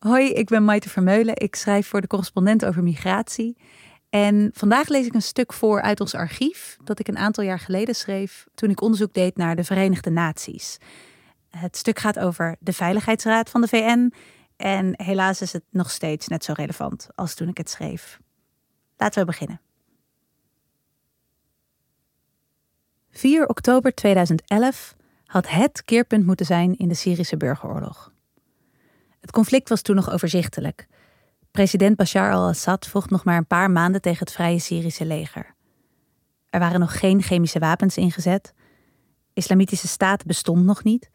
Hoi, ik ben Maite Vermeulen. Ik schrijf voor de correspondent over migratie. En vandaag lees ik een stuk voor uit ons archief dat ik een aantal jaar geleden schreef toen ik onderzoek deed naar de Verenigde Naties. Het stuk gaat over de Veiligheidsraad van de VN en helaas is het nog steeds net zo relevant als toen ik het schreef. Laten we beginnen. 4 oktober 2011 had het keerpunt moeten zijn in de Syrische burgeroorlog. Het conflict was toen nog overzichtelijk. President Bashar al-Assad vocht nog maar een paar maanden tegen het Vrije Syrische leger. Er waren nog geen chemische wapens ingezet. Islamitische staat bestond nog niet.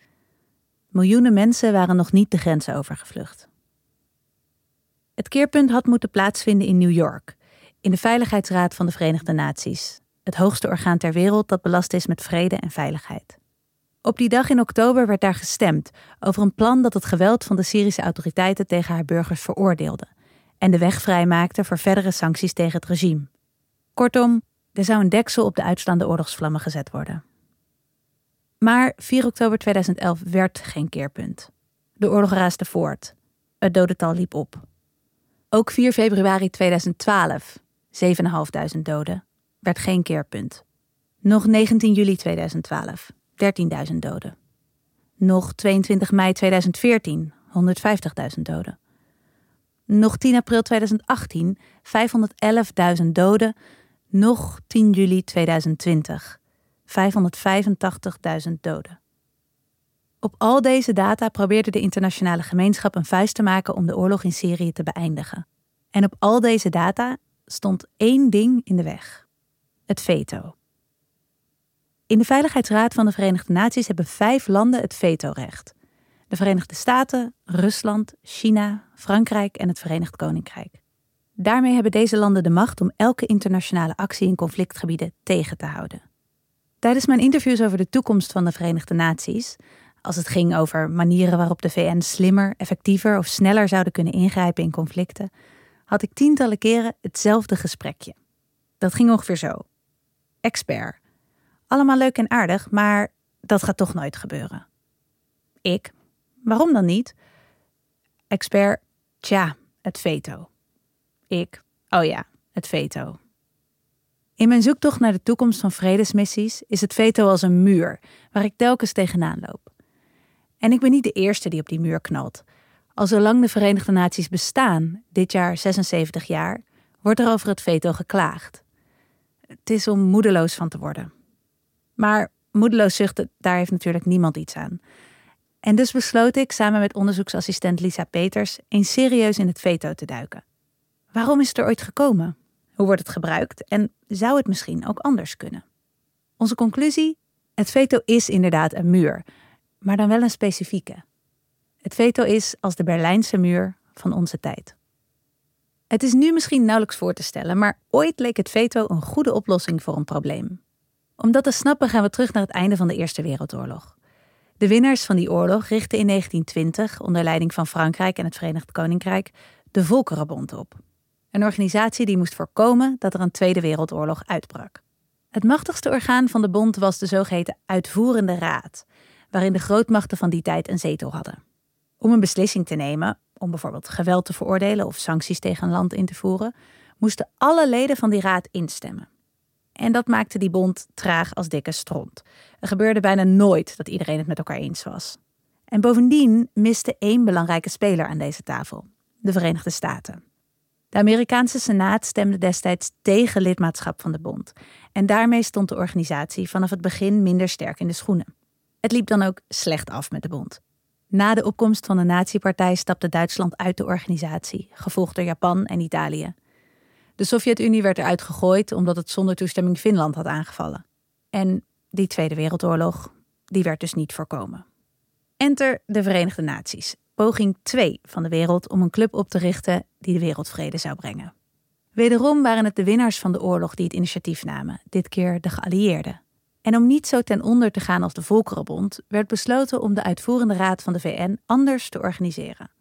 Miljoenen mensen waren nog niet de grenzen overgevlucht. Het keerpunt had moeten plaatsvinden in New York, in de Veiligheidsraad van de Verenigde Naties, het hoogste orgaan ter wereld dat belast is met vrede en veiligheid. Op die dag in oktober werd daar gestemd over een plan dat het geweld van de Syrische autoriteiten tegen haar burgers veroordeelde en de weg vrijmaakte voor verdere sancties tegen het regime. Kortom, er zou een deksel op de uitstaande oorlogsvlammen gezet worden. Maar 4 oktober 2011 werd geen keerpunt. De oorlog raasde voort. Het dodental liep op. Ook 4 februari 2012, 7.500 doden, werd geen keerpunt. Nog 19 juli 2012, 13.000 doden. Nog 22 mei 2014, 150.000 doden. Nog 10 april 2018, 511.000 doden. Nog 10 juli 2020, 585.000 doden. Op al deze data probeerde de internationale gemeenschap een vuist te maken om de oorlog in Syrië te beëindigen. En op al deze data stond één ding in de weg: het veto. In de Veiligheidsraad van de Verenigde Naties hebben vijf landen het vetorecht: de Verenigde Staten, Rusland, China, Frankrijk en het Verenigd Koninkrijk. Daarmee hebben deze landen de macht om elke internationale actie in conflictgebieden tegen te houden. Tijdens mijn interviews over de toekomst van de Verenigde Naties, als het ging over manieren waarop de VN slimmer, effectiever of sneller zouden kunnen ingrijpen in conflicten, had ik tientallen keren hetzelfde gesprekje. Dat ging ongeveer zo. Expert. Allemaal leuk en aardig, maar dat gaat toch nooit gebeuren. Ik. Waarom dan niet? Expert. Tja, het veto. Ik. Oh ja, het veto. In mijn zoektocht naar de toekomst van vredesmissies is het veto als een muur waar ik telkens tegenaan loop. En ik ben niet de eerste die op die muur knalt. Al zolang de Verenigde Naties bestaan, dit jaar 76 jaar, wordt er over het veto geklaagd. Het is om moedeloos van te worden. Maar moedeloos zuchten, daar heeft natuurlijk niemand iets aan. En dus besloot ik samen met onderzoeksassistent Lisa Peters eens serieus in het veto te duiken. Waarom is het er ooit gekomen? Hoe wordt het gebruikt? En zou het misschien ook anders kunnen? Onze conclusie? Het veto is inderdaad een muur, maar dan wel een specifieke. Het veto is als de Berlijnse muur van onze tijd. Het is nu misschien nauwelijks voor te stellen, maar ooit leek het veto een goede oplossing voor een probleem. Om dat te snappen gaan we terug naar het einde van de Eerste Wereldoorlog. De winnaars van die oorlog richtten in 1920 onder leiding van Frankrijk en het Verenigd Koninkrijk de Volkerenbond op. Een organisatie die moest voorkomen dat er een Tweede Wereldoorlog uitbrak. Het machtigste orgaan van de bond was de zogeheten Uitvoerende Raad, waarin de grootmachten van die tijd een zetel hadden. Om een beslissing te nemen, om bijvoorbeeld geweld te veroordelen of sancties tegen een land in te voeren, moesten alle leden van die raad instemmen. En dat maakte die bond traag als dikke stront. Er gebeurde bijna nooit dat iedereen het met elkaar eens was. En bovendien miste één belangrijke speler aan deze tafel: de Verenigde Staten. De Amerikaanse Senaat stemde destijds tegen lidmaatschap van de bond. En daarmee stond de organisatie vanaf het begin minder sterk in de schoenen. Het liep dan ook slecht af met de bond. Na de opkomst van de Nazi-partij stapte Duitsland uit de organisatie, gevolgd door Japan en Italië. De Sovjet-Unie werd eruit gegooid omdat het zonder toestemming Finland had aangevallen. En die Tweede Wereldoorlog, die werd dus niet voorkomen. Enter de Verenigde Naties, poging 2 van de wereld om een club op te richten die de wereldvrede zou brengen. Wederom waren het de winnaars van de oorlog die het initiatief namen, dit keer de geallieerden. En om niet zo ten onder te gaan als de Volkerenbond, werd besloten om de uitvoerende raad van de VN anders te organiseren.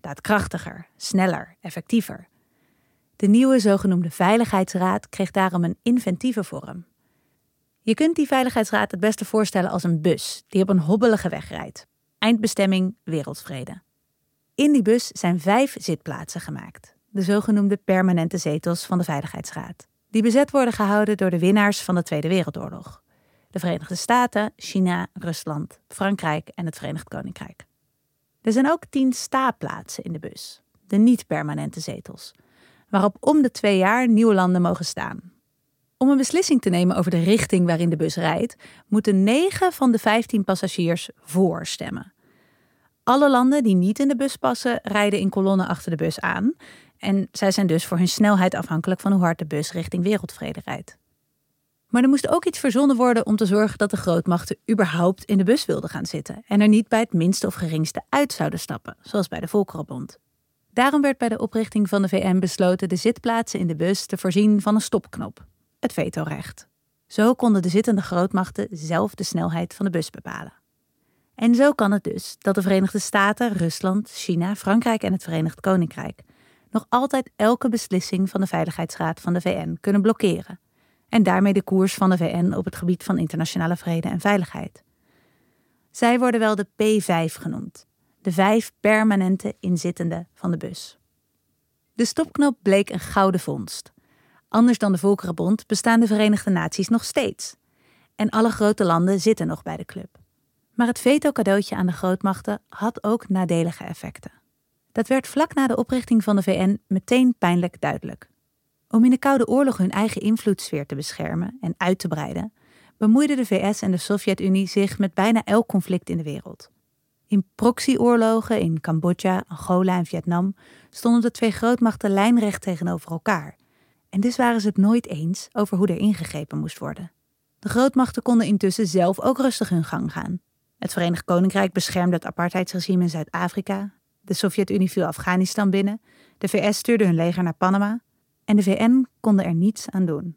Daadkrachtiger, sneller, effectiever. De nieuwe zogenoemde Veiligheidsraad kreeg daarom een inventieve vorm. Je kunt die Veiligheidsraad het beste voorstellen als een bus die op een hobbelige weg rijdt. Eindbestemming wereldvrede. In die bus zijn vijf zitplaatsen gemaakt, de zogenoemde permanente zetels van de Veiligheidsraad, die bezet worden gehouden door de winnaars van de Tweede Wereldoorlog: de Verenigde Staten, China, Rusland, Frankrijk en het Verenigd Koninkrijk. Er zijn ook tien staapplaatsen in de bus, de niet-permanente zetels, waarop om de twee jaar nieuwe landen mogen staan. Om een beslissing te nemen over de richting waarin de bus rijdt, moeten 9 van de 15 passagiers voor stemmen. Alle landen die niet in de bus passen, rijden in kolonnen achter de bus aan. En zij zijn dus voor hun snelheid afhankelijk van hoe hard de bus richting wereldvrede rijdt. Maar er moest ook iets verzonnen worden om te zorgen dat de grootmachten überhaupt in de bus wilden gaan zitten en er niet bij het minste of geringste uit zouden stappen, zoals bij de Volkerenbond. Daarom werd bij de oprichting van de VN besloten de zitplaatsen in de bus te voorzien van een stopknop, het vetorecht. Zo konden de zittende grootmachten zelf de snelheid van de bus bepalen. En zo kan het dus dat de Verenigde Staten, Rusland, China, Frankrijk en het Verenigd Koninkrijk nog altijd elke beslissing van de Veiligheidsraad van de VN kunnen blokkeren en daarmee de koers van de VN op het gebied van internationale vrede en veiligheid. Zij worden wel de P5 genoemd, de vijf permanente inzittenden van de bus. De stopknop bleek een gouden vondst. Anders dan de Volkerenbond bestaan de Verenigde Naties nog steeds. En alle grote landen zitten nog bij de club. Maar het veto-cadeautje aan de grootmachten had ook nadelige effecten. Dat werd vlak na de oprichting van de VN meteen pijnlijk duidelijk. Om in de Koude Oorlog hun eigen invloedssfeer te beschermen en uit te breiden, bemoeiden de VS en de Sovjet-Unie zich met bijna elk conflict in de wereld. In proxyoorlogen in Cambodja, Angola en Vietnam stonden de twee grootmachten lijnrecht tegenover elkaar. En dus waren ze het nooit eens over hoe er ingegrepen moest worden. De grootmachten konden intussen zelf ook rustig hun gang gaan. Het Verenigd Koninkrijk beschermde het apartheidsregime in Zuid-Afrika. De Sovjet-Unie viel Afghanistan binnen. De VS stuurde hun leger naar Panama. En de VN konden er niets aan doen.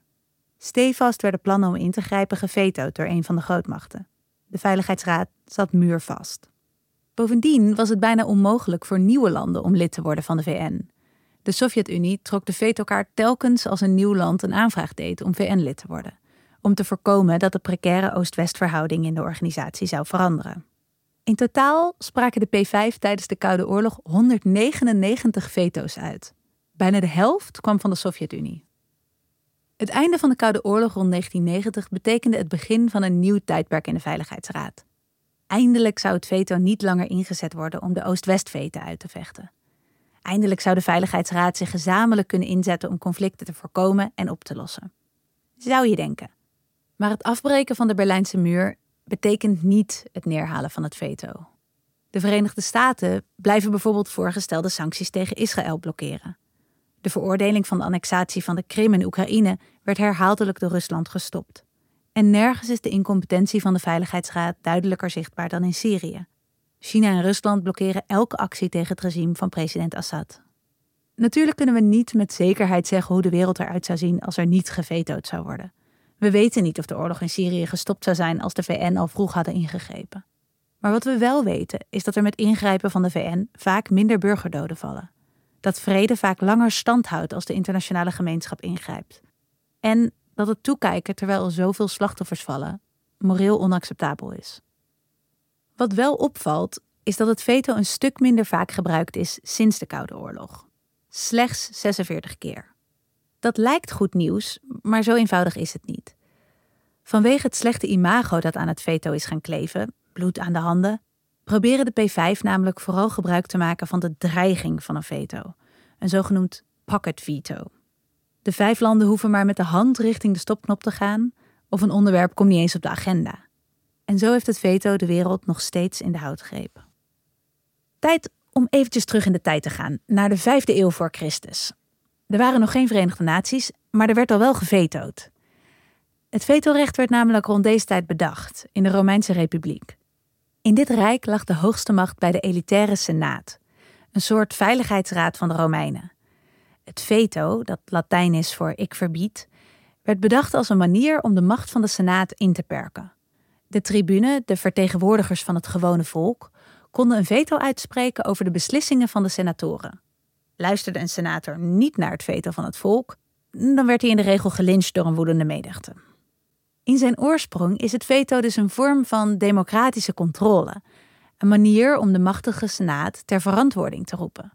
Stevast werden plannen om in te grijpen gevetood door een van de grootmachten. De Veiligheidsraad zat muurvast. Bovendien was het bijna onmogelijk voor nieuwe landen om lid te worden van de VN. De Sovjet-Unie trok de vetokaart telkens als een nieuw land een aanvraag deed om VN-lid te worden om te voorkomen dat de precaire Oost-West verhouding in de organisatie zou veranderen. In totaal spraken de P5 tijdens de Koude Oorlog 199 veto's uit. Bijna de helft kwam van de Sovjet-Unie. Het einde van de Koude Oorlog rond 1990 betekende het begin van een nieuw tijdperk in de Veiligheidsraad. Eindelijk zou het veto niet langer ingezet worden om de Oost-West-veten uit te vechten. Eindelijk zou de Veiligheidsraad zich gezamenlijk kunnen inzetten om conflicten te voorkomen en op te lossen. Zou je denken. Maar het afbreken van de Berlijnse muur betekent niet het neerhalen van het veto. De Verenigde Staten blijven bijvoorbeeld voorgestelde sancties tegen Israël blokkeren. De veroordeling van de annexatie van de Krim en Oekraïne werd herhaaldelijk door Rusland gestopt. En nergens is de incompetentie van de Veiligheidsraad duidelijker zichtbaar dan in Syrië. China en Rusland blokkeren elke actie tegen het regime van president Assad. Natuurlijk kunnen we niet met zekerheid zeggen hoe de wereld eruit zou zien als er niet gevetood zou worden. We weten niet of de oorlog in Syrië gestopt zou zijn als de VN al vroeg hadden ingegrepen. Maar wat we wel weten is dat er met ingrijpen van de VN vaak minder burgerdoden vallen. Dat vrede vaak langer stand houdt als de internationale gemeenschap ingrijpt. En dat het toekijken terwijl er zoveel slachtoffers vallen moreel onacceptabel is. Wat wel opvalt, is dat het veto een stuk minder vaak gebruikt is sinds de Koude Oorlog. Slechts 46 keer. Dat lijkt goed nieuws, maar zo eenvoudig is het niet. Vanwege het slechte imago dat aan het veto is gaan kleven, bloed aan de handen, proberen de P5 namelijk vooral gebruik te maken van de dreiging van een veto, een zogenoemd pocket veto. De vijf landen hoeven maar met de hand richting de stopknop te gaan, of een onderwerp komt niet eens op de agenda. En zo heeft het veto de wereld nog steeds in de houtgreep. Tijd om eventjes terug in de tijd te gaan, naar de vijfde eeuw voor Christus. Er waren nog geen Verenigde Naties, maar er werd al wel gevetood. Het vetorecht werd namelijk rond deze tijd bedacht, in de Romeinse Republiek. In dit rijk lag de hoogste macht bij de elitaire Senaat, een soort veiligheidsraad van de Romeinen. Het veto, dat Latijn is voor ik verbied, werd bedacht als een manier om de macht van de Senaat in te perken. De tribune, de vertegenwoordigers van het gewone volk, konden een veto uitspreken over de beslissingen van de senatoren. Luisterde een senator niet naar het veto van het volk, dan werd hij in de regel gelyncht door een woedende menigte. In zijn oorsprong is het veto dus een vorm van democratische controle. Een manier om de machtige Senaat ter verantwoording te roepen.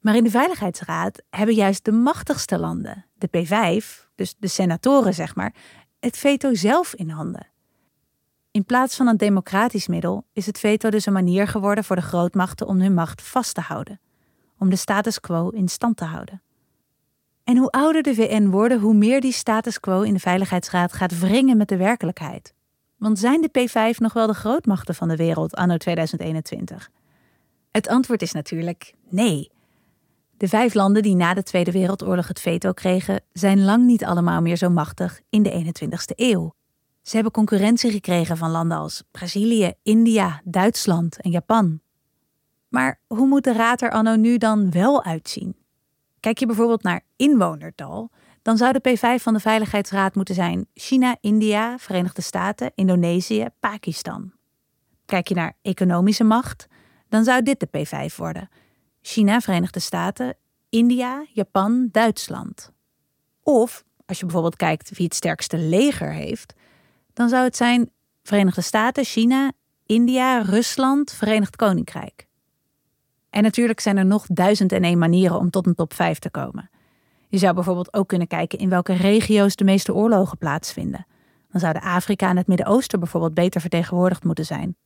Maar in de Veiligheidsraad hebben juist de machtigste landen, de P5, dus de senatoren zeg maar, het veto zelf in handen. In plaats van een democratisch middel is het veto dus een manier geworden voor de grootmachten om hun macht vast te houden, om de status quo in stand te houden. En hoe ouder de VN worden, hoe meer die status quo in de Veiligheidsraad gaat wringen met de werkelijkheid. Want zijn de P5 nog wel de grootmachten van de wereld anno 2021? Het antwoord is natuurlijk nee. De vijf landen die na de Tweede Wereldoorlog het veto kregen, zijn lang niet allemaal meer zo machtig in de 21ste eeuw. Ze hebben concurrentie gekregen van landen als Brazilië, India, Duitsland en Japan. Maar hoe moet de raad er anno nu dan wel uitzien? Kijk je bijvoorbeeld naar inwonertal, dan zou de P5 van de Veiligheidsraad moeten zijn China, India, Verenigde Staten, Indonesië, Pakistan. Kijk je naar economische macht, dan zou dit de P5 worden: China, Verenigde Staten, India, Japan, Duitsland. Of als je bijvoorbeeld kijkt wie het sterkste leger heeft, dan zou het zijn Verenigde Staten, China, India, Rusland, Verenigd Koninkrijk. En natuurlijk zijn er nog duizend en één manieren om tot een top 5 te komen. Je zou bijvoorbeeld ook kunnen kijken in welke regio's de meeste oorlogen plaatsvinden. Dan zouden Afrika en het Midden-Oosten bijvoorbeeld beter vertegenwoordigd moeten zijn.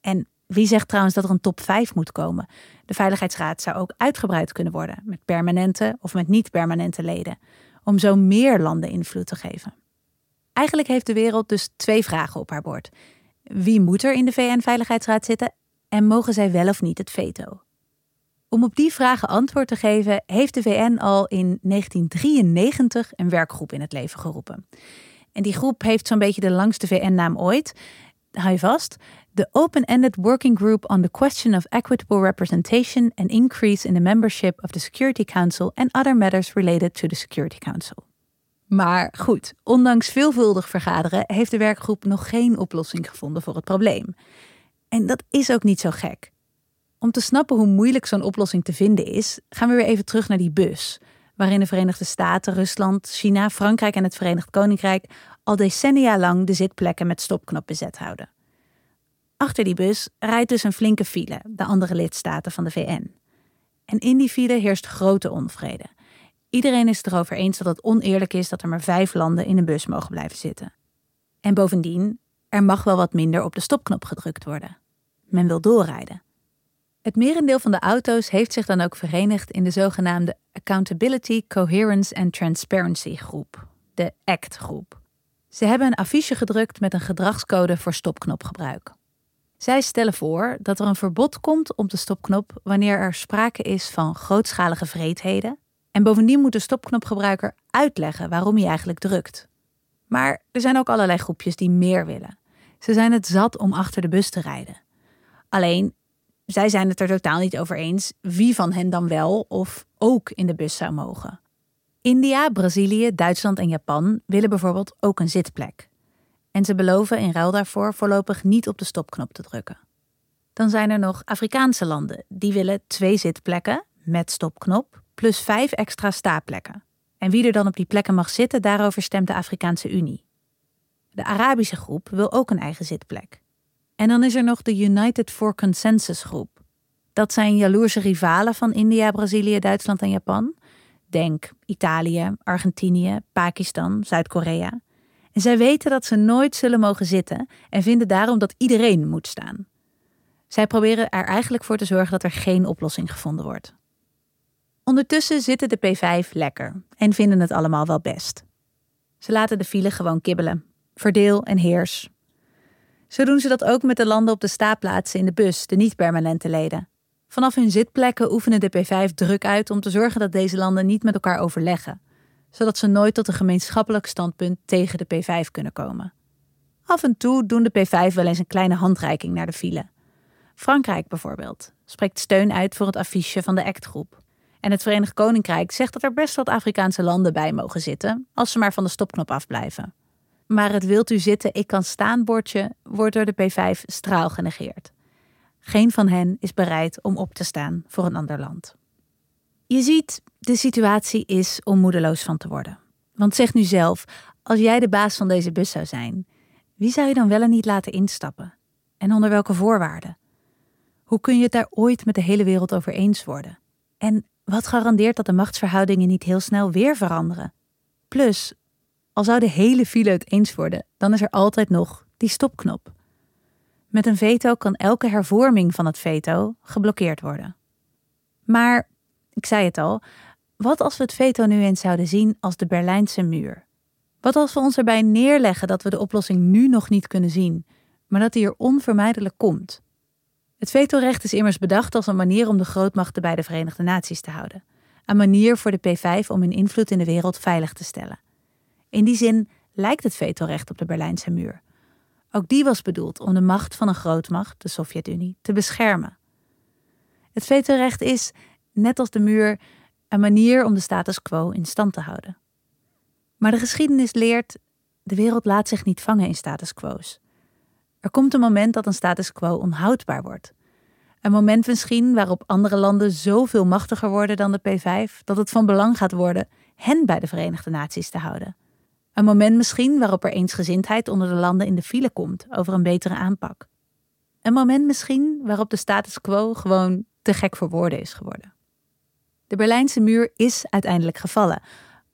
En wie zegt trouwens dat er een top 5 moet komen? De Veiligheidsraad zou ook uitgebreid kunnen worden met permanente of met niet-permanente leden, om zo meer landen invloed te geven. Eigenlijk heeft de wereld dus twee vragen op haar bord. Wie moet er in de VN-veiligheidsraad zitten en mogen zij wel of niet het veto? Om op die vragen antwoord te geven, heeft de VN al in 1993 een werkgroep in het leven geroepen. En die groep heeft zo'n beetje de langste VN-naam ooit. Hou je vast. The Open-Ended Working Group on the Question of Equitable Representation and Increase in the Membership of the Security Council and Other Matters Related to the Security Council. Maar goed, ondanks veelvuldig vergaderen heeft de werkgroep nog geen oplossing gevonden voor het probleem. En dat is ook niet zo gek. Om te snappen hoe moeilijk zo'n oplossing te vinden is, gaan we weer even terug naar die bus, waarin de Verenigde Staten, Rusland, China, Frankrijk en het Verenigd Koninkrijk al decennia lang de zitplekken met stopknop bezet houden. Achter die bus rijdt dus een flinke file, de andere lidstaten van de VN. En in die file heerst grote onvrede. Iedereen is het erover eens dat het oneerlijk is dat er maar vijf landen in een bus mogen blijven zitten. En bovendien, er mag wel wat minder op de stopknop gedrukt worden. Men wil doorrijden. Het merendeel van de auto's heeft zich dan ook verenigd in de zogenaamde Accountability, Coherence and Transparency groep, de ACT-groep. Ze hebben een affiche gedrukt met een gedragscode voor stopknopgebruik. Zij stellen voor dat er een verbod komt op de stopknop wanneer er sprake is van grootschalige vreedheden. En bovendien moet de stopknopgebruiker uitleggen waarom hij eigenlijk drukt. Maar er zijn ook allerlei groepjes die meer willen. Ze zijn het zat om achter de bus te rijden. Alleen zij zijn het er totaal niet over eens wie van hen dan wel of ook in de bus zou mogen. India, Brazilië, Duitsland en Japan willen bijvoorbeeld ook een zitplek. En ze beloven in ruil daarvoor voorlopig niet op de stopknop te drukken. Dan zijn er nog Afrikaanse landen die willen twee zitplekken met stopknop plus vijf extra staplekken. En wie er dan op die plekken mag zitten, daarover stemt de Afrikaanse Unie. De Arabische groep wil ook een eigen zitplek. En dan is er nog de United for Consensus groep. Dat zijn jaloerse rivalen van India, Brazilië, Duitsland en Japan. Denk Italië, Argentinië, Pakistan, Zuid-Korea. En zij weten dat ze nooit zullen mogen zitten en vinden daarom dat iedereen moet staan. Zij proberen er eigenlijk voor te zorgen dat er geen oplossing gevonden wordt. Ondertussen zitten de P5 lekker en vinden het allemaal wel best. Ze laten de file gewoon kibbelen. Verdeel en heers, zo doen ze dat ook met de landen op de staatplaatsen in de bus, de niet-permanente leden. Vanaf hun zitplekken oefenen de P5 druk uit om te zorgen dat deze landen niet met elkaar overleggen, zodat ze nooit tot een gemeenschappelijk standpunt tegen de P5 kunnen komen. Af en toe doen de P5 wel eens een kleine handreiking naar de file. Frankrijk bijvoorbeeld spreekt steun uit voor het affiche van de ACT-groep. En het Verenigd Koninkrijk zegt dat er best wat Afrikaanse landen bij mogen zitten, als ze maar van de stopknop afblijven. Maar het wilt u zitten, ik kan staan bordje wordt door de P5 straal genegeerd. Geen van hen is bereid om op te staan voor een ander land. Je ziet, de situatie is om moedeloos van te worden. Want zeg nu zelf, als jij de baas van deze bus zou zijn, wie zou je dan wel en niet laten instappen? En onder welke voorwaarden? Hoe kun je het daar ooit met de hele wereld over eens worden? En wat garandeert dat de machtsverhoudingen niet heel snel weer veranderen? Plus, al zou de hele file het eens worden, dan is er altijd nog die stopknop. Met een veto kan elke hervorming van het veto geblokkeerd worden. Maar, ik zei het al, wat als we het veto nu eens zouden zien als de Berlijnse muur? Wat als we ons erbij neerleggen dat we de oplossing nu nog niet kunnen zien, maar dat die er onvermijdelijk komt? Het vetorecht is immers bedacht als een manier om de grootmachten bij de Verenigde Naties te houden. Een manier voor de P5 om hun invloed in de wereld veilig te stellen. In die zin lijkt het vetorecht op de Berlijnse muur. Ook die was bedoeld om de macht van een grootmacht, de Sovjet-Unie, te beschermen. Het vetorecht is, net als de muur, een manier om de status quo in stand te houden. Maar de geschiedenis leert: de wereld laat zich niet vangen in status quo's. Er komt een moment dat een status quo onhoudbaar wordt. Een moment misschien waarop andere landen zoveel machtiger worden dan de P5 dat het van belang gaat worden hen bij de Verenigde Naties te houden. Een moment misschien waarop er eensgezindheid onder de landen in de file komt over een betere aanpak. Een moment misschien waarop de status quo gewoon te gek voor woorden is geworden. De Berlijnse muur is uiteindelijk gevallen,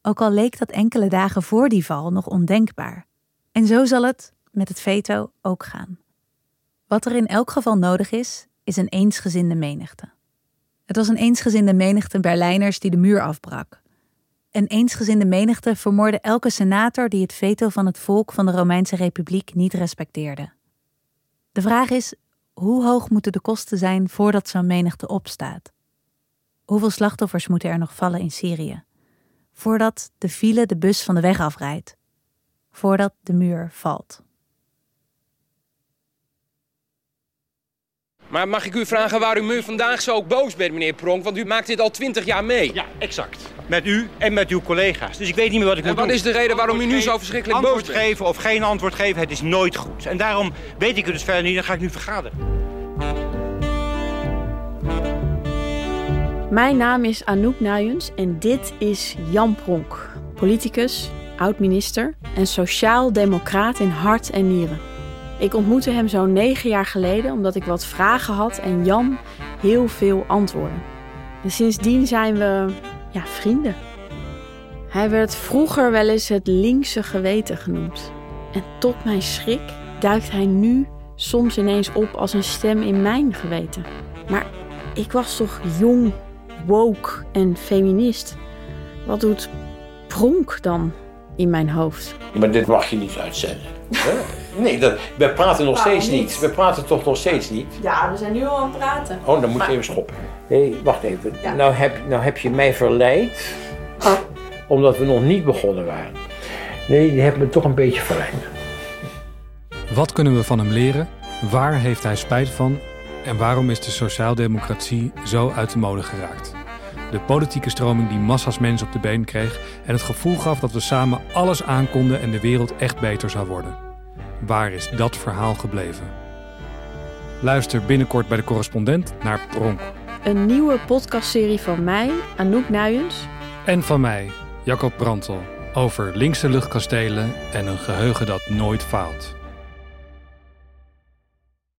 ook al leek dat enkele dagen voor die val nog ondenkbaar. En zo zal het met het veto ook gaan. Wat er in elk geval nodig is, is een eensgezinde menigte. Het was een eensgezinde menigte Berlijners die de muur afbrak. Een eensgezinde menigte vermoorde elke senator die het veto van het volk van de Romeinse Republiek niet respecteerde. De vraag is: hoe hoog moeten de kosten zijn voordat zo'n menigte opstaat? Hoeveel slachtoffers moeten er nog vallen in Syrië? Voordat de file de bus van de weg afrijdt? Voordat de muur valt? Maar mag ik u vragen waarom u vandaag zo boos bent, meneer Pronk? Want u maakt dit al twintig jaar mee. Ja, exact. Met u en met uw collega's. Dus ik weet niet meer wat ik en moet wat doen. is de reden waarom u nu Antwoord zo verschrikkelijk boos Antwoord bent? geven of geen antwoord geven, het is nooit goed. En daarom weet ik het dus verder niet, dan ga ik nu vergaderen. Mijn naam is Anouk Nuyens en dit is Jan Pronk, politicus, oud-minister en sociaal-democraat in hart en nieren. Ik ontmoette hem zo'n negen jaar geleden omdat ik wat vragen had en Jan heel veel antwoorden. En sindsdien zijn we ja, vrienden. Hij werd vroeger wel eens het linkse geweten genoemd. En tot mijn schrik duikt hij nu soms ineens op als een stem in mijn geweten. Maar ik was toch jong, woke en feminist. Wat doet Pronk dan in mijn hoofd? Maar dit mag je niet uitzenden. hè? Nee, dat, we praten nog Waarom steeds niet. niet? We praten toch nog steeds niet? Ja, we zijn nu al aan het praten. Oh, dan moet je even stoppen. Nee, wacht even. Ja. Nou, heb, nou heb je mij verleid, omdat we nog niet begonnen waren. Nee, je hebt me toch een beetje verleid. Wat kunnen we van hem leren? Waar heeft hij spijt van? En waarom is de sociaaldemocratie zo uit de mode geraakt? De politieke stroming die massa's mensen op de been kreeg en het gevoel gaf dat we samen alles aankonden en de wereld echt beter zou worden. Waar is dat verhaal gebleven? Luister binnenkort bij de correspondent naar Pronk. Een nieuwe podcastserie van mij, Anouk Nuyens. En van mij, Jacob Brantel, over linkse luchtkastelen en een geheugen dat nooit faalt.